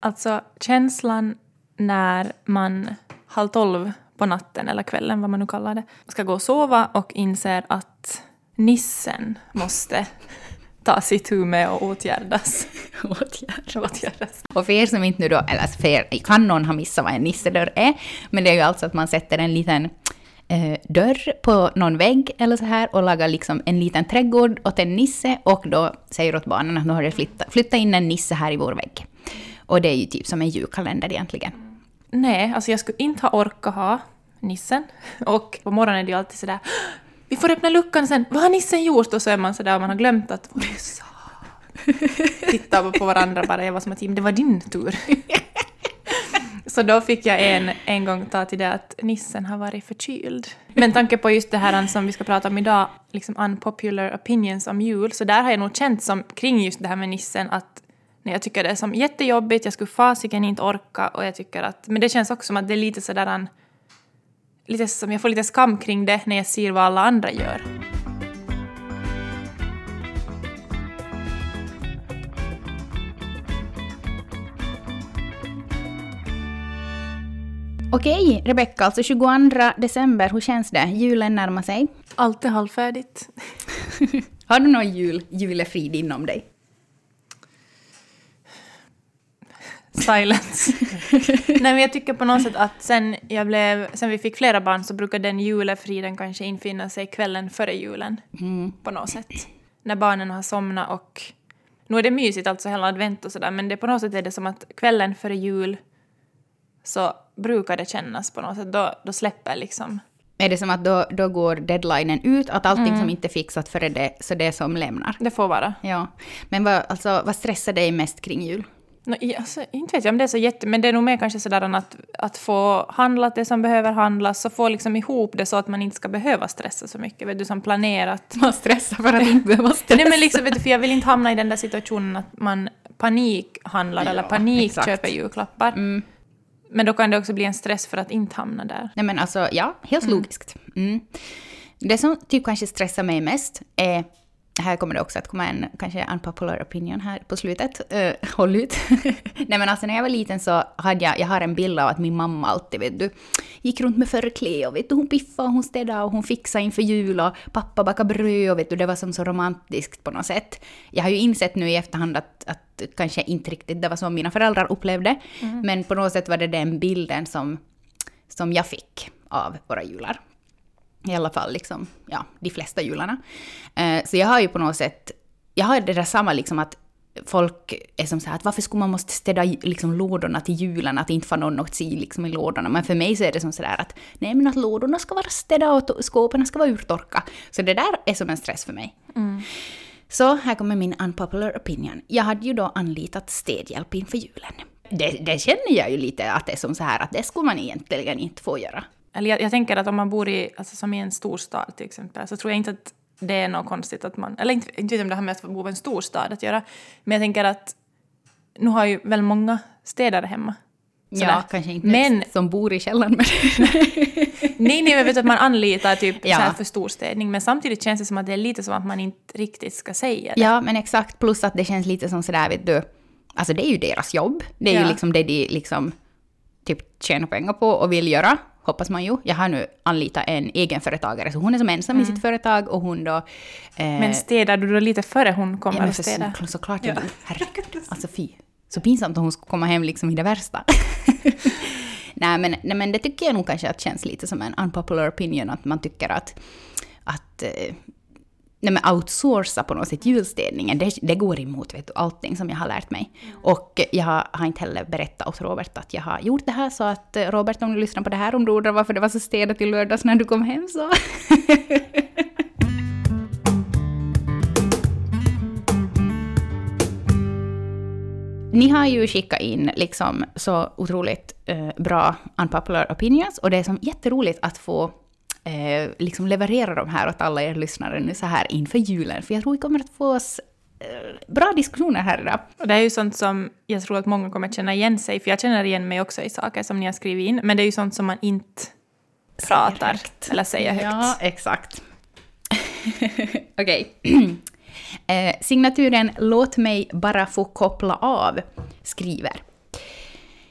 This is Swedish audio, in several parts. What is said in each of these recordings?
Alltså känslan när man halv tolv på natten eller kvällen, vad man nu kallar det, ska gå och sova och inser att nissen måste ta sitt tur med och åtgärdas. Åtgärdas. åtgärdas. Och för er som inte nu då, eller för er, kan någon ha missat vad en nissedörr är, men det är ju alltså att man sätter en liten eh, dörr på någon vägg eller så här och lagar liksom en liten trädgård åt en nisse och då säger åt barnen att nu har det flyttat flytta in en nisse här i vår vägg. Och det är ju typ som en julkalender egentligen. Nej, alltså jag skulle inte ha orkat ha nissen. Och på morgonen är det ju alltid sådär vi får öppna luckan sen, vad har nissen gjort? Och så är man sådär och man har glömt att vad jag sa. Tittar på varandra bara, jag var som att det var din tur. Så då fick jag en, en gång ta till det att nissen har varit förkyld. Men tanke på just det här som vi ska prata om idag, liksom unpopular opinions om jul, så där har jag nog känt som kring just det här med nissen att när jag tycker det är som jättejobbigt, jag skulle fasiken inte orka och jag tycker att, men det känns också som att det är lite sådär en, lite som jag får lite skam kring det när jag ser vad alla andra gör. Okej, Rebecka, alltså 22 december, hur känns det? Julen närmar sig. Allt är halvfärdigt. Har du någon jul, julefrid inom dig? Silence. Nej men jag tycker på något sätt att sen, jag blev, sen vi fick flera barn så brukar den julefriden kanske infinna sig kvällen före julen. Mm. På något sätt. När barnen har somnat och... Nu är det mysigt alltså hela advent och sådär men det, på något sätt är det som att kvällen före jul så brukar det kännas på något sätt. Då, då släpper liksom... Är det som att då, då går deadlinen ut, att allting Mm. som inte är fixat före det, så det som lämnar? Det får vara. Ja. Men vad, alltså, vad stressar dig mest kring jul? No, alltså, inte vet jag om det är så jätte... Men det är nog mer kanske sådär att, att få handlat det som behöver handlas och få liksom ihop det så att man inte ska behöva stressa så mycket. Vet du, som planerat. Man stressar för att inte behöva stressa. Nej men liksom, vet du, för jag vill inte hamna i den där situationen att man panikhandlar Ja, eller panikköper julklappar. Mm. Men då kan det också bli en stress för att inte hamna där. Nej men alltså, ja, helt logiskt. Mm. Det som typ kanske stressar mig mest är, här kommer det också att komma en kanske unpopular opinion här på slutet, uh, håll ut. Nej men alltså när jag var liten så hade jag, jag har en bild av att min mamma alltid vet du, gick runt med förkläde och vet du, hon piffade och hon städade och hon fixade inför jul och pappa bakade bröd och vet du, det var som så romantiskt på något sätt. Jag har ju insett nu i efterhand att, att kanske inte riktigt det var så mina föräldrar upplevde, men på något sätt var det den bilden som, som jag fick av våra jular. I alla fall liksom, ja, de flesta jularna. Eh, så jag har ju på något sätt, jag har det där samma liksom att folk är som så här att varför skulle man måste städa liksom lådorna till julen, att det inte får någon att se liksom i lådorna. Men för mig så är det som så där att nej men att lådorna ska vara städa och skåpen ska vara urtorka. Så det där är som en stress för mig. Så här kommer min unpopular opinion. Jag hade ju då anlitat städhjälp inför julen. Det, det känner jag ju lite att det är som så här att det skulle man egentligen inte få göra. Eller jag, jag tänker att om man bor i, alltså som i en storstad till exempel, så tror jag inte att det är något konstigt att man, eller inte, inte vet om det har med att bo i en storstad att göra, men jag tänker att nu har ju väl många städare hemma. Sådär. Ja, kanske inte Men- som bor i källaren men... Nej, nej, jag vet att man anlitar typ Ja. så här för storstädning, men samtidigt känns det som att det är lite som att man inte riktigt ska säga det. Ja, men exakt. Plus att det känns lite som sådär, vet du. Alltså det är ju deras jobb. Det är Ja. ju liksom det de liksom typ tjänar pengar på och vill göra. Hoppas man ju. Jag har nu anlitat en egenföretagare, så hon är som ensam i sitt företag och hon då... Eh, Men städar du då lite före hon kommer ja, och städar? så, såklart jag vill. Herregud. Alltså fy. Så pinsamt om hon skulle komma hem liksom i det värsta. nej, men, nej, men det tycker jag nog kanske att känns lite som en unpopular opinion, att man tycker att, att eh, nej, men outsourca på något sätt julstädningen, det, det går emot vet du, allting som jag har lärt mig. Och jag har, inte heller berättat åt Robert att jag har gjort det här, så att eh, Robert, om du lyssnar på det här, om du undrar varför det var så städat i lördags när du kom hem, så... Ni har ju skickat in liksom så otroligt eh, bra unpopular opinions och det är som jätteroligt att få eh, liksom leverera de här åt alla er lyssnare nu så här inför julen. För jag tror vi kommer att få oss eh, bra diskussioner här idag. Och det är ju sånt som jag tror att många kommer att känna igen sig för jag känner igen mig också i saker som ni har skrivit in, men det är ju sånt som man inte pratar högt. eller säger högt. Ja, exakt. Okej. Eh, signaturen Låt mig bara få koppla av skriver.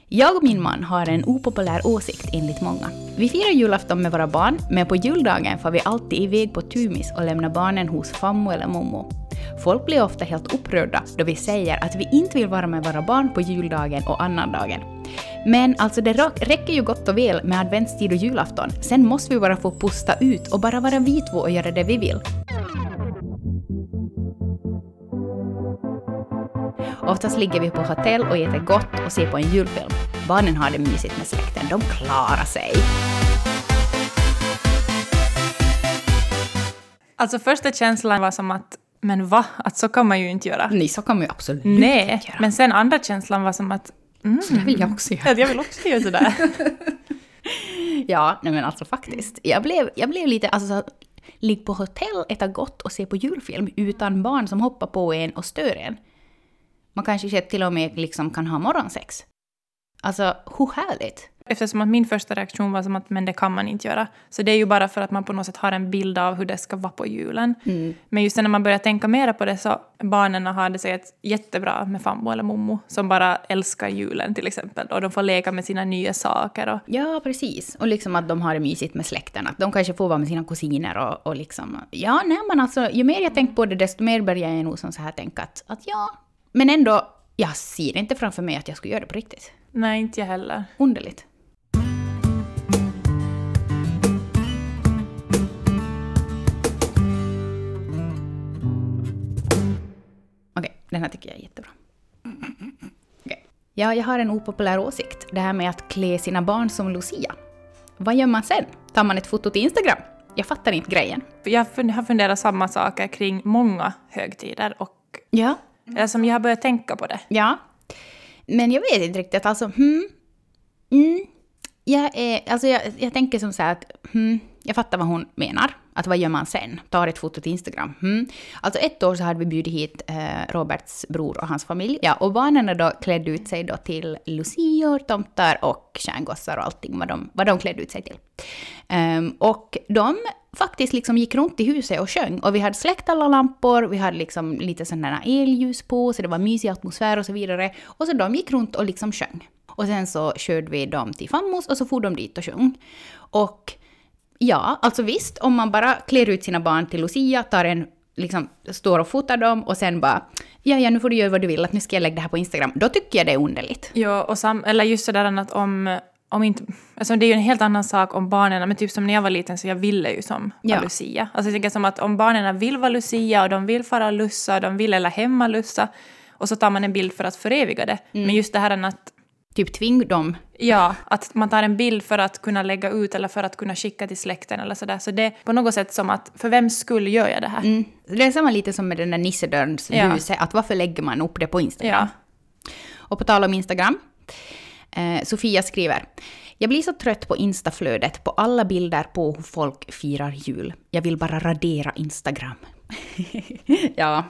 Jag och min man har en opopulär åsikt enligt många. Vi firar julafton med våra barn, men på juldagen får vi alltid iväg på Tumis och lämnar barnen hos fammo eller mommo. Folk blir ofta helt upprörda då vi säger att vi inte vill vara med våra barn på juldagen och annandagen. Men alltså det räcker ju gott och väl med adventstid och julafton. Sen måste vi bara få pusta ut och bara vara vi två och göra det vi vill. Oftast ligger vi på hotell och äter gott och ser på en julfilm. Barnen har det mysigt med släkten, de klarar sig. Alltså första känslan var som att men va? Att så kan man ju inte göra. Nej, så kan man ju absolut Nej, inte göra. men sen andra känslan var som att mm, Så det vill jag också göra. jag vill också göra sådär. Ja, nej men alltså faktiskt. Jag blev, jag blev lite, alltså så, ligg på hotell, äta gott och se på julfilm utan barn som hoppar på en och stör en. Man kanske till och med liksom kan ha morgonsex. Alltså, hur härligt? Eftersom att min första reaktion var som att men det kan man inte göra. Så det är ju bara för att man på något sätt har en bild av hur det ska vara på julen. Mm. Men just när man börjar tänka mer på det så barnen har det säkert jättebra med fammo eller mommo som bara älskar julen till exempel. Och de får leka med sina nya saker. Och, Ja, precis. Och liksom att de har det mysigt med släkten. Att de kanske får vara med sina kusiner och, och liksom... Ja, nej men alltså, ju mer jag tänkt på det, desto mer börjar jag nog som så här tänka att, att ja... Men ändå, jag ser inte framför mig att jag skulle göra det på riktigt. nej, inte jag heller. Underligt. Okej, den här tycker jag är jättebra. Okej. Ja, jag har en opopulär åsikt. Det här med att klä sina barn som Lucia. Vad gör man sen? Tar man ett foto till Instagram? Jag fattar inte grejen. Jag har funderat samma saker kring många högtider och Ja. Mm. Alltså, eller som jag har börjat tänka på det. Ja. Men jag vet inte riktigt, alltså hmm. Mm. Jag, är, alltså jag, jag tänker som så här att hmm, jag fattar vad hon menar. Att vad gör man sen? Tar ett foto till Instagram. Mm. Alltså ett år så hade vi bjudit hit eh, Roberts bror och hans familj. Ja, och barnen då klädde ut sig då till lucior, tomtar och stjärngossar och allting vad de, vad de klädde ut sig till. Um, och de faktiskt liksom gick runt i huset och sjöng. Och vi hade släckt alla lampor, vi hade liksom lite sådana elljus på, så det var mysig atmosfär och så vidare. Och så de gick runt och liksom sjöng. Och sen så körde vi dem till Fammos och så for de dit och sjöng. Och ja, alltså visst, om man bara klär ut sina barn till Lucia, tar en liksom står och fotar dem och sen bara ja, ja, nu får du göra vad du vill, att nu ska jag lägga det här på Instagram. Då tycker jag det är underligt. Ja, och sam, eller just sådär att om, om inte... Alltså det är ju en helt annan sak om barnen, men typ som när jag var liten så jag ville ju som Ja. Lucia. Alltså jag tänker som att om barnen vill vara Lucia och de vill fara och lussa och de vill eller hemma lussa och så tar man en bild för att föreviga det. Mm. Men just det här att Typ tving dem. Ja, att man tar en bild för att kunna lägga ut eller för att kunna skicka till släkten eller sådär. Så det är på något sätt som att för vems skull gör jag det här? Mm. Det är samma lite som med den där nissedörrens Ja. att varför lägger man upp det på Instagram? Ja. Och på tal om Instagram, eh, Sofia skriver jag blir så trött på instaflödet på alla bilder på hur folk firar jul. Jag vill bara radera Instagram. ja,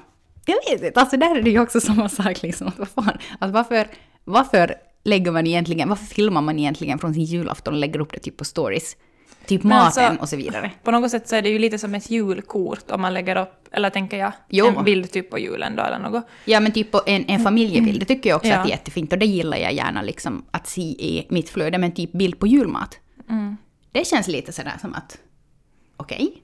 jag vet inte. Alltså där är det ju också samma sak liksom. Att vad fan, alltså varför, varför lägger man egentligen, varför filmar man egentligen från sin julafton och lägger upp det typ på stories? Typ Men maten alltså- och så vidare. På något sätt så är det ju lite som ett julkort om man lägger upp, eller tänker jag, Jo. en bild typ på julen då eller något. Ja, men typ en, en familjebild, det tycker jag också Ja. att är jättefint. Och det gillar jag gärna liksom att se i mitt flöde. Men typ bild på julmat. Mm. Det känns lite sådär som att... Okej.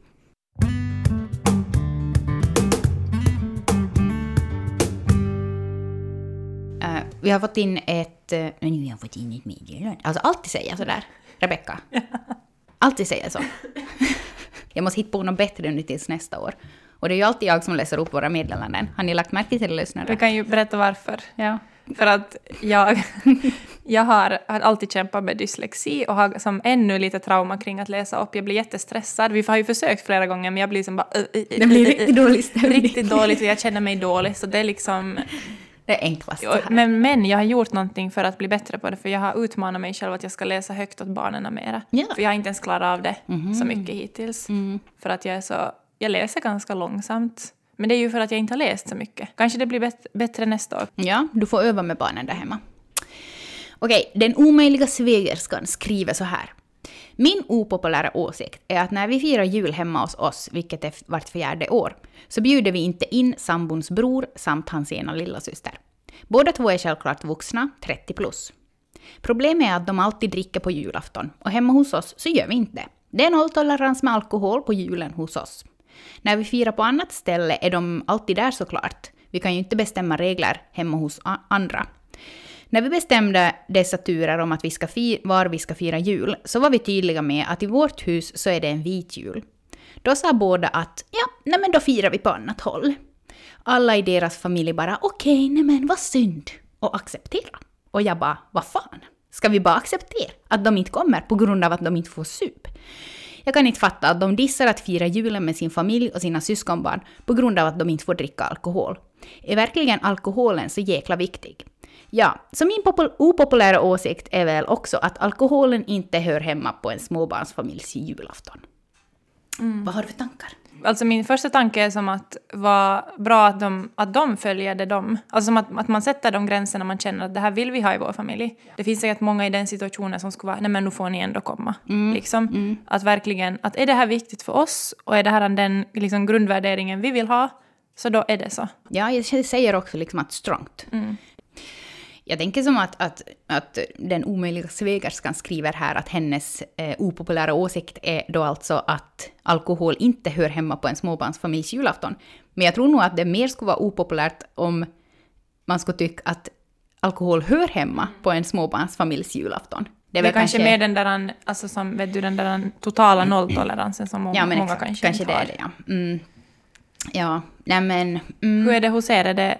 Eh, vi har fått in ett... Uh, nu har jag fått in ett meddelande. Alltså alltid säger jag sådär. Rebecka. Alltid säger jag så. jag måste hitta på något bättre nu tills nästa år. Och det är ju alltid jag som läser upp våra meddelanden. Har ni lagt märke till det, lyssnare? Vi kan ju berätta varför. Ja. För att jag, jag har, har alltid kämpat med dyslexi och har som ännu lite trauma kring att läsa upp. Jag blir jättestressad. Vi har ju försökt flera gånger men jag blir som bara... Uh, uh, uh, Det blir riktigt dålig stämning. Riktigt dåligt och jag känner mig dålig. Så det är liksom... Det är enklast så här. Men, men jag har gjort någonting för att bli bättre på det, för jag har utmanat mig själv att jag ska läsa högt åt barnen mera. Ja. För jag har inte ens klarat av det så mycket hittills. Mm. För att jag är så... Jag läser ganska långsamt. Men det är ju för att jag inte har läst så mycket. Kanske det blir bet- bättre nästa år. Ja, du får öva med barnen där hemma. Okej, den omöjliga svägerskan skriver så här. Min opopulära åsikt är att när vi firar jul hemma hos oss, vilket är vart fjärde år, så bjuder vi inte in sambons bror samt hans ena lillasyster. Båda två är självklart vuxna, 30 plus. Problemet är att de alltid dricker på julafton och hemma hos oss så gör vi inte det. Det är nolltolerans med alkohol på julen hos oss. När vi firar på annat ställe är de alltid där såklart. Vi kan ju inte bestämma regler hemma hos andra. När vi bestämde dessa turer om att vi ska var vi ska fira jul så var vi tydliga med att i vårt hus så är det en vit jul. Då sa båda att ja, nej men då firar vi på annat håll. Alla i deras familj bara okej, okay, nej men vad synd och acceptera. Och jag bara vad fan, ska vi bara acceptera att de inte kommer på grund av att de inte får sup? Jag kan inte fatta att de dissar att fira julen med sin familj och sina syskonbarn på grund av att de inte får dricka alkohol. Är verkligen alkoholen så jäkla viktig? Ja, så min opopulära åsikt är väl också att alkoholen inte hör hemma på en småbarnsfamiljs julafton. Mm. Vad har du för tankar? Alltså min första tanke är som att vara bra att de, att de följer det de... Alltså som att, att man sätter de gränserna man känner att det här vill vi ha i vår familj. Det finns säkert många i den situationen som skulle vara nej men nu får ni ändå komma. Mm. Liksom. Mm. Att verkligen, att är det här viktigt för oss och är det här den liksom, grundvärderingen vi vill ha så då är det så. Ja, jag säger också liksom att strongt. Mm. Jag tänker som att, att, att den omöjliga svägerskan skriver här att hennes eh, opopulära åsikt är då alltså att alkohol inte hör hemma på en småbarnsfamiljs julafton. Men jag tror nog att det mer skulle vara opopulärt om man skulle tycka att alkohol hör hemma på en småbarnsfamiljs julafton. Det är, det kanske, kanske mer den där, alltså som, vet du, den där totala nolltoleransen som många, ja, många kanske kanske inte det är det, ja. Mm. Ja, nej men... Mm. Hur är det hos er? Är det,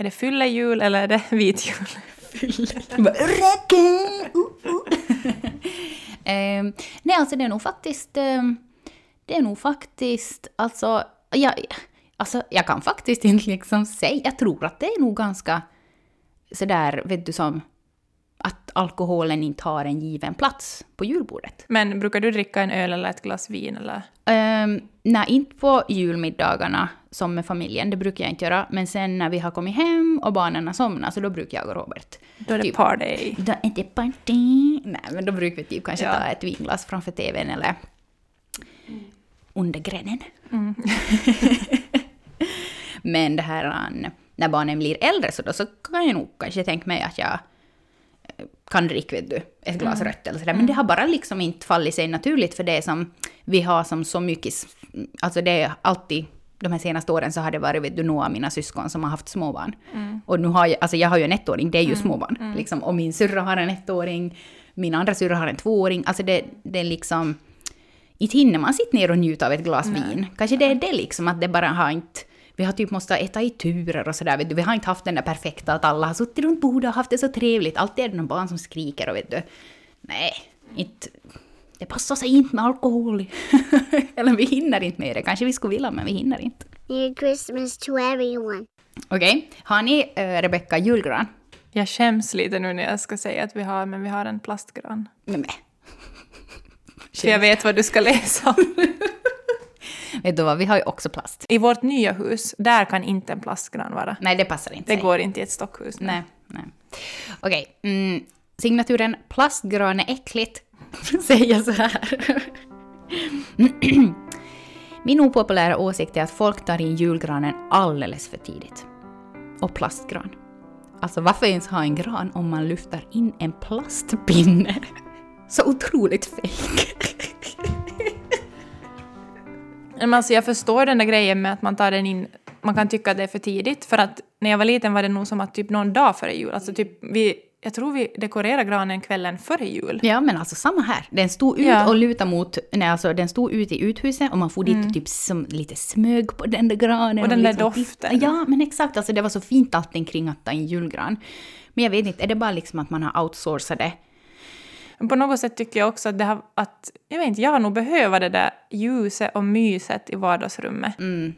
är det fyllejul eller är det vit jul? Fyllejul. um, nej, alltså det är nog faktiskt... Um, det är nog faktiskt... Alltså, jag, alltså, jag kan faktiskt inte liksom säga... Jag tror att det är nog ganska sådär, vet du, som att alkoholen inte har en given plats på julbordet. Men brukar du dricka en öl eller ett glas vin? Eller? Um, nej, inte på julmiddagarna som med familjen, det brukar jag inte göra. Men sen när vi har kommit hem och barnen har somnat, så då brukar jag och Robert... Då är det typ, party. Då är det party. Nej, men då brukar vi typ kanske ja. ta ett vinglas framför TVn eller under grenen. Mm. men det här, när barnen blir äldre så då så kan jag nog kanske tänka mig att jag kan dricka vet du, ett glas mm. rött eller sådär. Men det har bara liksom inte fallit sig naturligt för det som vi har som så mycket, alltså det är alltid de här senaste åren så har det varit vet du, några av mina syskon som har haft småbarn. Mm. Och nu har jag, alltså jag har ju en ettåring, det är ju mm. småbarn. Mm. Liksom. Och min syrra har en ettåring, min andra syrra har en tvååring. Alltså det, det är liksom... Inte hinner man sitta ner och njuta av ett glas Nej. vin. Kanske det är det liksom, att det bara har inte vi har typ måste äta i turer och sådär. Vi har inte haft den där perfekta att alla har suttit runt bordet och haft det så trevligt. Alltid är det någon barn som skriker och vet du. Nej, inte... Det passar sig inte med alkohol. Eller vi hinner inte med det. Kanske vi skulle vilja, men vi hinner inte. Merry Christmas to everyone. Okej, okay. har ni, äh, Rebecka, julgran? Jag skäms lite nu när jag ska säga att vi har, men vi har en plastgran. Nej. För jag vet vad du ska läsa Vet du vad, vi har ju också plast. I vårt nya hus, där kan inte en plastgran vara. Nej, det passar inte. Det sig. går inte i ett stockhus. Nej, nej. Okej, mm, signaturen plastgran är äckligt säger så här. Min opopulära åsikt är att folk tar in julgranen alldeles för tidigt. Och plastgran. Alltså varför ens ha en gran om man lyfter in en plastpinne? Så otroligt fejk. Men alltså jag förstår den där grejen med att man tar den in, man kan tycka att det är för tidigt. För att när jag var liten var det nog som att typ någon dag före jul, alltså typ vi jag tror vi dekorerade granen kvällen före jul. Ja, men alltså samma här. Den stod ut ja. och lutade mot... Nej, alltså den stod ut i uthuset och man får mm. dit typ som lite smög på den där granen. Och, och den där liksom doften. Ja, men exakt. Alltså det var så fint allting kring att ta en julgran. Men jag vet inte, är det bara liksom att man har outsourcat det men på något sätt tycker jag också att det har, att, jag vet inte, jag har nog behövt det där ljuset och myset i vardagsrummet. Mm.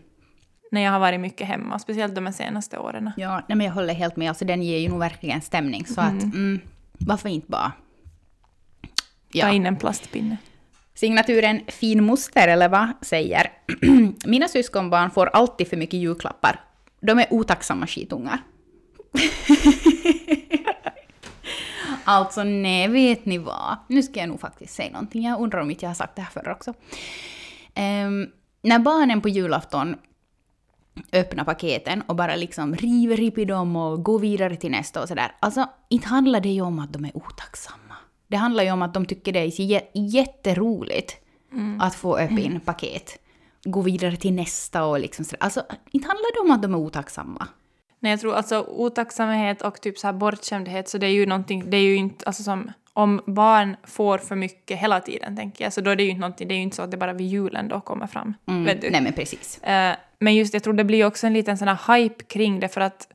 När jag har varit mycket hemma, speciellt de senaste åren. Ja, nej, men jag håller helt med. Alltså, den ger ju nog verkligen stämning. Så mm. att, mm, varför inte bara... Ja. Ta in en plastpinne. Signaturen fin moster eller vad säger Mina syskonbarn får alltid för mycket julklappar. De är otacksamma skitungar. Alltså nej, vet ni vad? Nu ska jag nog faktiskt säga någonting. Jag undrar om inte jag har sagt det här förr också. Um, när barnen på julafton öppna paketen och bara liksom river upp i dem och går vidare till nästa och sådär. Alltså, inte handlar det ju om att de är otacksamma. Det handlar ju om att de tycker det är jä- jätteroligt att få upp in paket. Gå vidare till nästa och liksom sådär. Alltså, inte handlar det om att de är otacksamma. Nej, jag tror alltså otacksamhet och typ så här bortskämdhet, så det är ju någonting, det är ju inte, alltså som om barn får för mycket hela tiden, tänker jag, så då är det ju inte någonting, det är ju inte så att det bara vid julen då kommer fram. Vet du? Nej men precis. Eh, men just jag tror det blir också en liten sån här hype kring det för att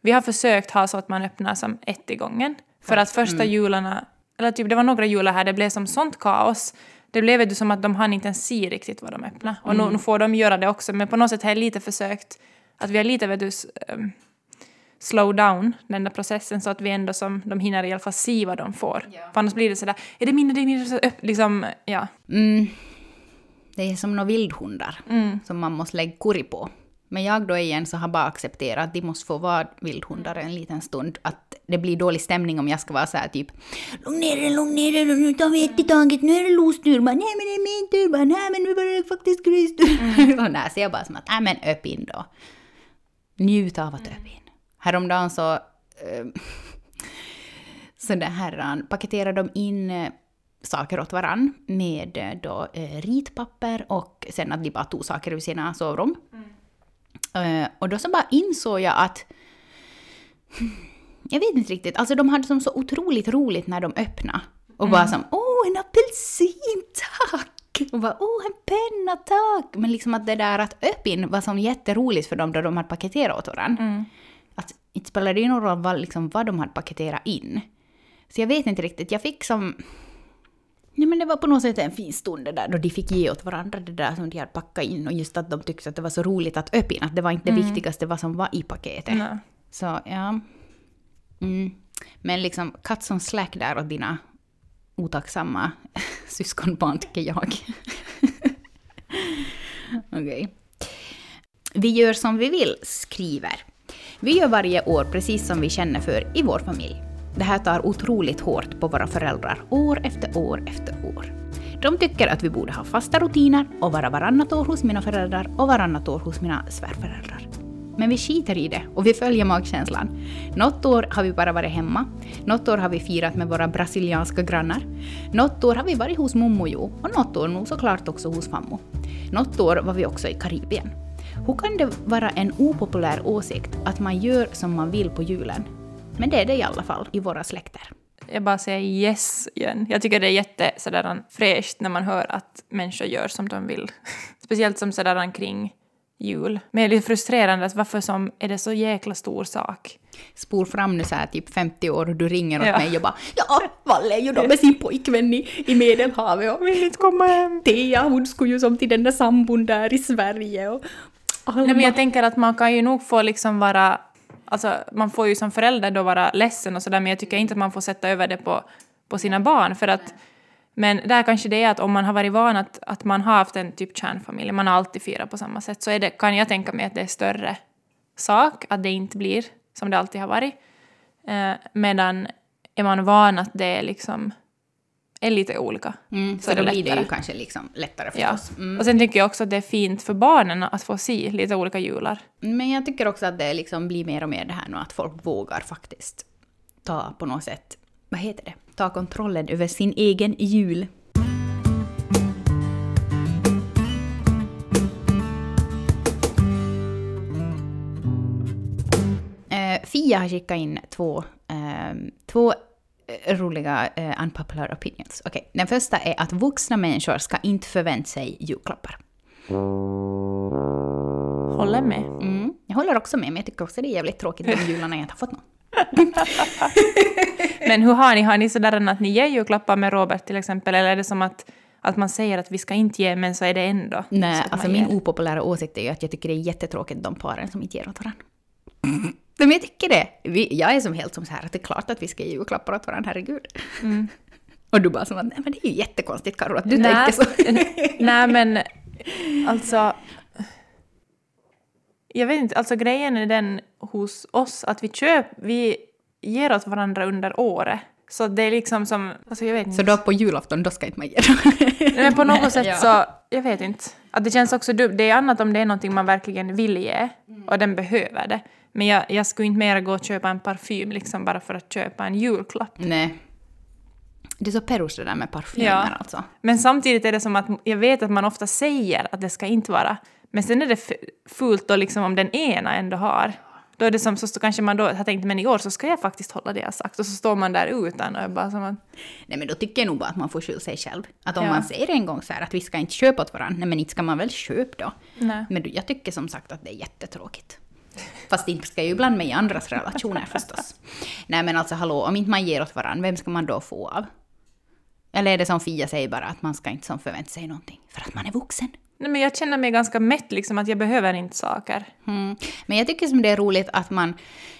vi har försökt ha så att man öppnar som ett i gången. För att första jularna, eller typ det var några jular här, det blev som sånt kaos. Det blev ju som att de hann inte ens se riktigt vad de öppnade. Och nu, nu får de göra det också, men på något sätt har jag lite försökt att vi har lite, vet du, ehm, slow down den där processen så att vi ändå som de hinner i alla fall se vad de får. För annars blir det sådär, är det min, är det min, så öpp, liksom, ja. Mm. Det är som några vildhundar som man måste lägga kurri på. Men jag då igen så har bara accepterat att de måste få vara vildhundar en liten stund. Att det blir dålig stämning om jag ska vara så här typ Lugn ner dig, lugn ner dig, nu tar vi ett i taget, nu är det Los tur. Nej men det är min tur, nej men nu var det faktiskt Chris tur. Där ser jag bara som att, nej men upp in då. Njut av att upp in. Häromdagen så eh, så det här, paketerade de in eh, saker åt varann med eh, då, eh, ritpapper och sen att de bara tog saker ur sina sovrum. Eh, och då så bara insåg jag att jag vet inte riktigt, alltså de hade som så otroligt roligt när de öppnade. Och bara som åh en apelsin, tack! Och bara åh en penna, tack! Men liksom att det där att öppin var som jätteroligt för dem då de hade paketerat åt varandra. Att inte spelade det ju någon roll vad, liksom, vad de hade paketerat in. Så jag vet inte riktigt, jag fick som... Nej men det var på något sätt en fin stund det där då de fick ge åt varandra det där som de hade packat in och just att de tyckte att det var så roligt att öppna, att det var inte det viktigaste vad som var i paketet. Nej. Så ja. Mm. Men liksom cut som slack där åt dina otacksamma syskonbarn tycker jag. Okej. Vi gör som vi vill, skriver. Vi gör varje år precis som vi känner för i vår familj. Det här tar otroligt hårt på våra föräldrar år efter år efter år. De tycker att vi borde ha fasta rutiner och vara varannat år hos mina föräldrar och varannat år hos mina svärföräldrar. Men vi skiter i det och vi följer magkänslan. Något år har vi bara varit hemma, något år har vi firat med våra brasilianska grannar, något år har vi varit hos mommo Jo och något år nog såklart också hos fammo. Något år var vi också i Karibien. Hur kan det vara en opopulär åsikt att man gör som man vill på julen? Men det är det i alla fall i våra släkter. jag bara säger yes igen. Jag tycker det är jätte sådär fräscht när man hör att människor gör som de vill. Speciellt som sådär kring jul. Men det är lite frustrerande att varför som är det så jäkla stor sak? Spol fram nu så här typ 50 år och du ringer åt Ja. mig och bara ja, Valle är ju då med sin pojkvän i, i Medelhavet och vill inte komma hem. Thea hon skulle ju som till den där sambon där i Sverige och. Nej, men jag tänker att man kan ju nog få liksom vara... Alltså, man får ju som förälder då vara ledsen och sådär, men jag tycker inte att man får sätta över det på, på sina barn. För att, men där kanske det är att om man har varit van att, att man har haft en typ kärnfamilj, man har alltid firat på samma sätt, så det, kan jag tänka mig att det är större sak, att det inte blir som det alltid har varit. Eh, medan är man van att det är liksom är lite olika. mm, så så är det då blir det ju kanske liksom lättare Ja. förstås. Mm. Och sen tycker jag också att det är fint för barnen att få se lite olika jular. Men jag tycker också att det liksom blir mer och mer det här nu att folk vågar faktiskt ta på något sätt, vad heter det, ta kontrollen över sin egen jul. Eh, Fia har skickat in två, eh, två roliga eh, unpopular opinions. Okej, Den första är att vuxna människor ska inte förvänta sig julklappar. Håller med. Mm. Jag håller också med, men jag tycker också det är jävligt tråkigt de jularna jag inte har fått någon. Men hur har ni? Har ni sådär att ni ger julklappar med Robert till exempel? Eller är det som att, att man säger att vi ska inte ge, men så är det ändå? Nej, alltså min ger? opopulära åsikt är ju att jag tycker det är jättetråkigt de paren som inte ger åt varandra. Men jag tycker det. Vi, jag är som helt som så här att det är klart att vi ska ge julklappar åt varandra, herregud. Och du bara som att nej men det är ju jättekonstigt Karo att du Nej. tänker så. Nej, men alltså... Jag vet inte, alltså grejen är den hos oss att vi köper, vi ger åt varandra under året. Så det är liksom som, alltså jag vet inte. Så då på julafton, då ska inte man ge dem. Men på något sätt Ja. så, jag vet inte. Att det känns också dumt. Det är annat om det är någonting man verkligen vill ge och den behöver det. Men jag, jag skulle inte mera gå och köpa en parfym liksom bara för att köpa en julklapp. Nej. Det är så perus det där med parfymer Ja. alltså. Men samtidigt är det som att jag vet att man ofta säger att det ska inte vara. Men sen är det fult då liksom om den ena ändå har. Då är det som så så kanske man då har tänkt men i år så ska jag faktiskt hålla det jag sagt och så står man där utan och är bara som att Nej men då tycker jag nog bara att man får skylla sig själv. Att om Ja. man säger en gång så här att vi ska inte köpa åt varandra, nej men inte ska man väl köpa då. nej. Men jag tycker som sagt att det är jättetråkigt. Fast inte ska jag ju blanda mig i andras relationer förstås. Nej men alltså hallå, om inte man ger åt varandra, vem ska man då få av? Eller är det som Fia säger bara, att man ska inte som förvänta sig någonting, för att man är vuxen? Nej men jag känner mig ganska mätt liksom att jag behöver inte saker. Mm. Men jag tycker som det är roligt att man,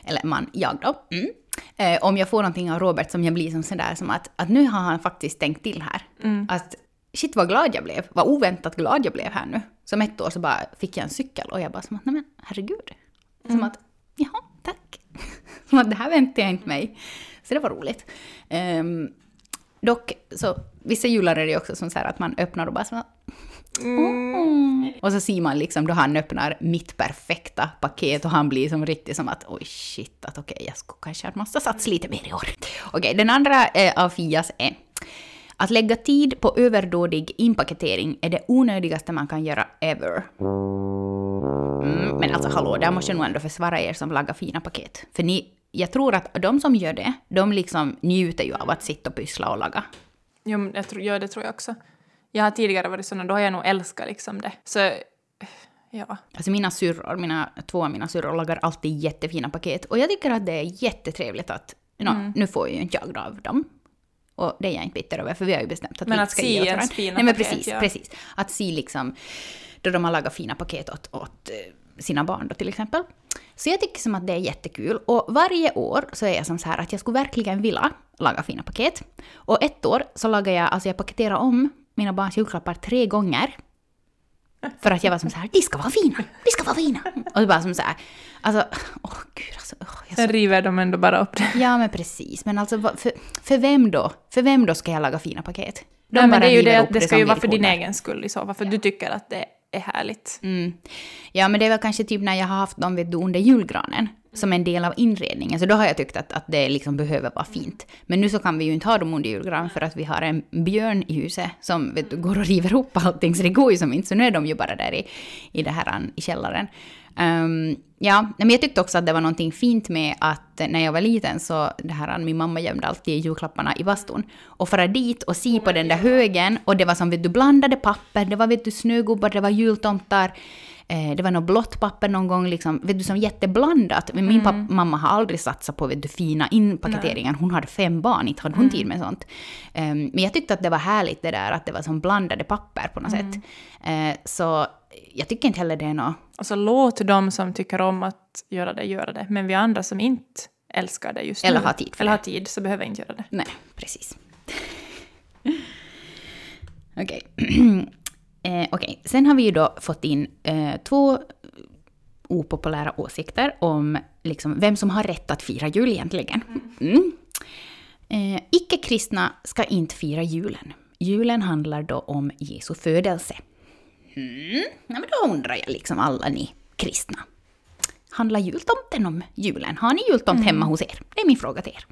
eller man, jag då, mm, eh, om jag får någonting av Robert som jag blir som sådär som att, att nu har han faktiskt tänkt till här. Att shit vad glad jag blev, vad oväntat glad jag blev här nu. Som ett år så bara fick jag en cykel och jag bara som att nej men herregud. Som att jaha, tack. som att det här väntade jag inte mig. Så det var roligt. Ehm, dock så vissa jular är det också som så här att man öppnar och bara som att Mm. Och så ser man liksom då han öppnar mitt perfekta paket och han blir som riktigt som att oj shit, att okej jag skulle kanske ha måste satsa lite mer i år. Okej, den andra eh, av Fias är att lägga tid på överdådig inpaketering är det onödigaste man kan göra ever. Mm, men hallå, där måste jag nog ändå försvara er som lagar fina paket. För ni, jag tror att de som gör det, de liksom njuter ju av att sitta och pyssla och laga. Jo, men jag tror, ja, det tror jag också. Jag har tidigare varit sån och då har jag nog älskat liksom det. Så, ja. Alltså mina syrror, mina, två av mina syrror lagar alltid jättefina paket. Och jag tycker att det är jättetrevligt att, nå, nu får ju inte jag av dem. Och det är jag inte bitter över, för vi har ju bestämt att Men vi att inte ska se ge åt ens varandra. fina Nej men paket, precis, ja. precis. Att se liksom, då de har lagat fina paket åt, åt eh, sina barn då till exempel. Så jag tycker som att det är jättekul. Och varje år så är jag som så här att jag skulle verkligen vilja laga fina paket. Och ett år så lagade jag, alltså jag paketerade om mina barns julklappar tre gånger. För att jag var som så här, de ska vara fina, de ska vara fina. Och det bara som så här, alltså, åh gud alltså. jag Sen river de ändå bara upp det. Ja men precis, men alltså för, för vem då? För vem då ska jag laga fina paket? De Nej, men det är ju det att det ska ju vara för din egen skull i så fall, för du tycker att det är härligt. Mm. Ja men det är väl kanske typ när jag har haft dem vet du, under julgranen som en del av inredningen. Så då har jag tyckt att, att det liksom behöver vara fint. Men nu så kan vi ju inte ha dem under julgranen för att vi har en björn i huset som vet du, går och river upp allting. Så det går ju som inte. Så nu är de ju bara där i, i, det här, i källaren. Ehm, ja, men jag tyckte också att det var någonting fint med att när jag var liten så det här, min mamma gömde alltid julklapparna i bastun. Och fara dit och se på den där högen och det var som vet du blandade papper, det var vet du snögubbar, det var jultomtar. Eh, det var något blått papper någon gång, liksom, vet du, som jätteblandat. Men min papp- mamma har aldrig satsat på vet du, fina inpaketeringar. Hon hade fem barn, inte hade hon tid med sånt. Ehm, men jag tyckte att det var härligt det där att det var som blandade papper på något sätt. Eh, så jag tycker inte heller det är något... Och så låt de som tycker om att göra det göra det. Men vi andra som inte älskar det just Eller nu, har tid för eller det. har tid, så behöver inte göra det. Nej, precis. Okej. eh, okej. Sen har vi ju då fått in eh, två opopulära åsikter om liksom, vem som har rätt att fira jul egentligen. Mm. Eh, Icke-kristna ska inte fira julen. Julen handlar då om Jesu födelse. Mm. Ja, men då undrar jag liksom alla ni kristna. Handlar jultomten om julen? Har ni jultomt hemma hos er? Det är min fråga till er.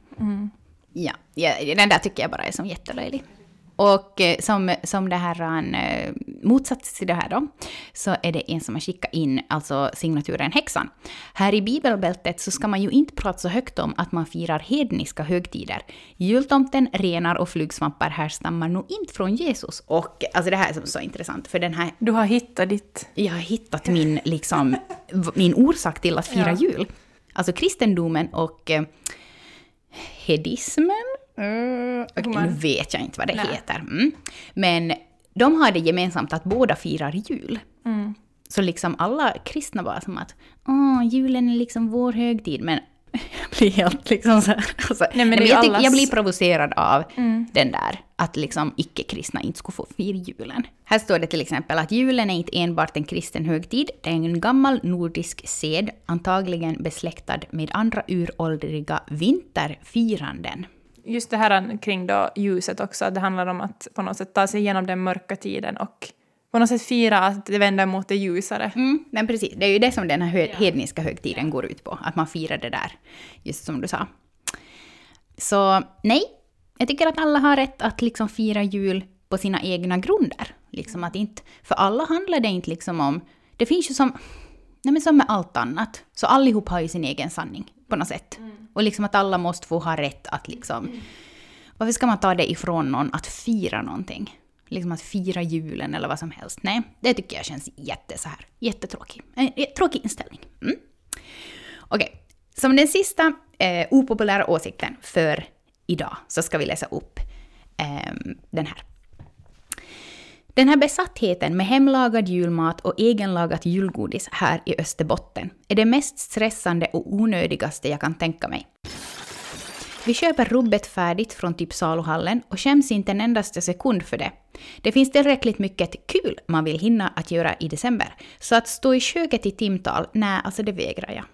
Ja, ja, den där tycker jag bara är som jättelöjlig. Och eh, som, som det här, eh, motsats till det här då, så är det en som har skickat in alltså signaturen Häxan. Här i bibelbältet så ska man ju inte prata så högt om att man firar hedniska högtider. Jultomten, renar och flugsvampar härstammar nog inte från Jesus. Och alltså det här är som så intressant, för den här Du har hittat ditt... jag har hittat min, liksom, min orsak till att fira Ja. jul. Alltså kristendomen och eh, hedismen. Uh, okej, nu vet jag inte vad det Nej. heter. Mm. Men de har det gemensamt att båda firar jul. Mm. Så liksom alla kristna var som att Åh, julen är liksom vår högtid. Men jag blir helt liksom så här. Alltså, Nej, men det är jag, allas- jag blir provocerad av Mm. den där att liksom icke-kristna inte skulle få fira julen. Här står det till exempel att julen är inte enbart en kristen högtid, det är en gammal nordisk sed, antagligen besläktad med andra uråldriga vinterfiranden. Just det här kring då ljuset också, det handlar om att på något sätt ta sig igenom den mörka tiden och på något sätt fira att det vänder mot det ljusare. Mm, men precis, det är ju det som den här hedniska högtiden går ut på, att man firar det där, just som du sa. Så nej, jag tycker att alla har rätt att liksom fira jul på sina egna grunder. Liksom att inte, för alla handlar det inte liksom om... Det finns ju som... Nej men som med allt annat, så allihop har ju sin egen sanning på något sätt. Och liksom att alla måste få ha rätt att liksom... Varför ska man ta det ifrån någon att fira någonting? Liksom att fira julen eller vad som helst. Nej, det tycker jag känns jätte så här, jättetråkig. En eh, tråkig inställning. Mm. Okej, som den sista eh, opopulära åsikten för idag så ska vi läsa upp eh, den här. Den här besattheten med hemlagad julmat och egenlagat julgodis här i Österbotten är det mest stressande och onödigaste jag kan tänka mig. Vi köper rubbet färdigt från typ saluhallen och skäms inte en endaste sekund för det. Det finns tillräckligt mycket kul man vill hinna att göra i december, så att stå i köket i timtal, nej, alltså det vägrar jag.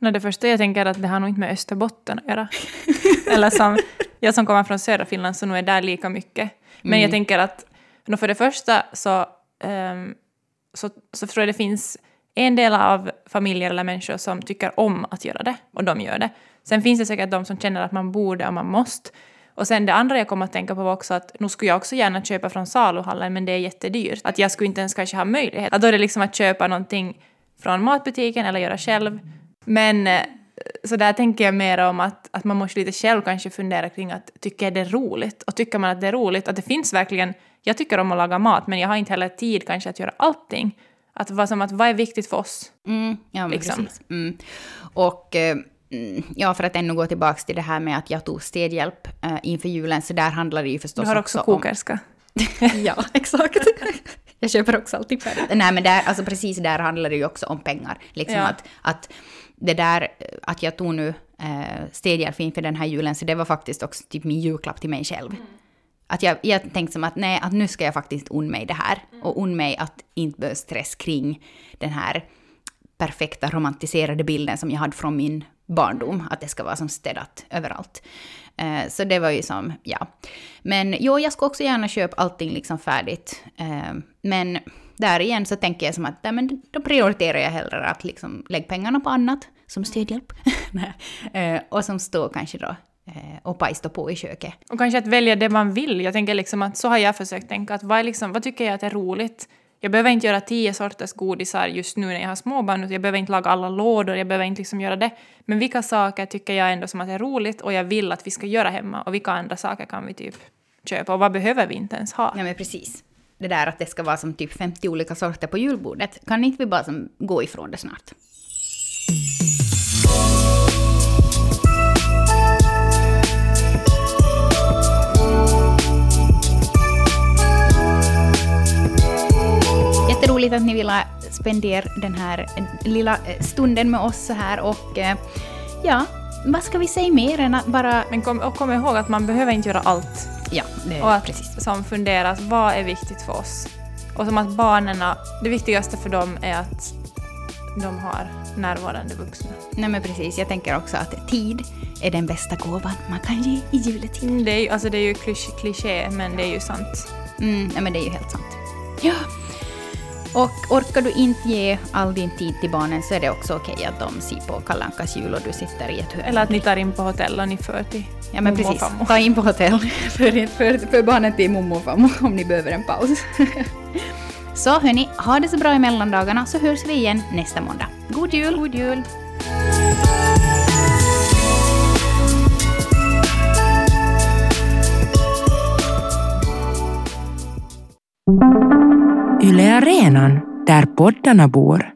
No, det första jag tänker är att det har nog inte med Österbotten att göra. Eller som, jag som kommer från södra Finland så nog är där lika mycket. Men jag tänker att no, för det första så, um, så, så tror jag det finns en del av familjer eller människor som tycker om att göra det och de gör det. Sen finns det säkert de som känner att man borde och man måste. Och sen det andra jag kom att tänka på var också att nu skulle jag också gärna köpa från saluhallen men det är jättedyrt. Att jag skulle inte ens kanske ha möjlighet. Att då är det liksom att köpa någonting från matbutiken eller göra själv. Men eh, så där tänker jag mer om att, att man måste lite själv kanske fundera kring att tycker jag det är roligt? Och tycker man att det är roligt, att det finns verkligen, jag tycker om att laga mat men jag har inte heller tid kanske att göra allting. Att vad som att vad är viktigt för oss? Mm, ja, Liksom. precis. Mm. Och eh, mm, ja, för att ännu gå tillbaka till det här med att jag tog städhjälp eh, inför julen, så där handlar det ju förstås Du har också om... kokerska. ja, exakt. jag köper också alltid färdigt. Nej, men där, alltså precis där handlar det ju också om pengar. Liksom Ja. att, att det där, eh, att jag tog nu eh, städhjälp inför den här julen, så det var faktiskt också typ min julklapp till mig själv. Att jag, jag tänkte som att nej, att nu ska jag faktiskt unna mig det här. Och unna mig att inte behöva stress kring den här perfekta romantiserade bilden som jag hade från min barndom. Att det ska vara som städat överallt. Eh, så det var ju som, ja. Men jo, jag ska också gärna köpa allting liksom färdigt. Eh, men där igen så tänker jag som att nej, men då prioriterar jag hellre att liksom lägga pengarna på annat, som städhjälp. Nej. eh, och som står kanske då eh, och pajstar på i köket. Och kanske att välja det man vill. Jag tänker liksom att så har jag försökt tänka att vad, är liksom, vad tycker jag att är roligt? Jag behöver inte göra tio sorters godisar just nu när jag har småbarn. Jag behöver inte laga alla lådor, jag behöver inte liksom göra det. Men vilka saker tycker jag ändå som att är roligt och jag vill att vi ska göra hemma? Och vilka andra saker kan vi typ köpa? Och vad behöver vi inte ens ha? Ja men precis. Det där att det ska vara som typ 50 olika sorter på julbordet. Kan inte vi bara som gå ifrån det snart? Jätteroligt att ni ville spendera den här lilla eh, stunden med oss så här och eh, ja, vad ska vi säga mer än att bara... Men kom, och kom ihåg att man behöver inte göra allt. Ja, det, Och att precis. som funderas, vad är viktigt för oss? Och som att barnen, det viktigaste för dem är att de har närvarande vuxna. Nej men precis, jag tänker också att tid är den bästa gåvan man kan ge i juletid. Mm, Det är ju, alltså det är ju kliché, men det är ju sant. Mm, nej men det är ju helt sant. Ja. Och orkar du inte ge all din tid till barnen så är det också okej att de ser på Kalle Ankas jul och du sitter i ett hörn. Eller att ni tar in på hotell och ni för till Ja men precis, fammo. ta in på hotell för, för, för barnen till mommo och fammo om ni behöver en paus. så hörni, ha det så bra i mellandagarna så hörs vi igen nästa måndag. God jul! God jul! Yle Arenan, där poddarna bor.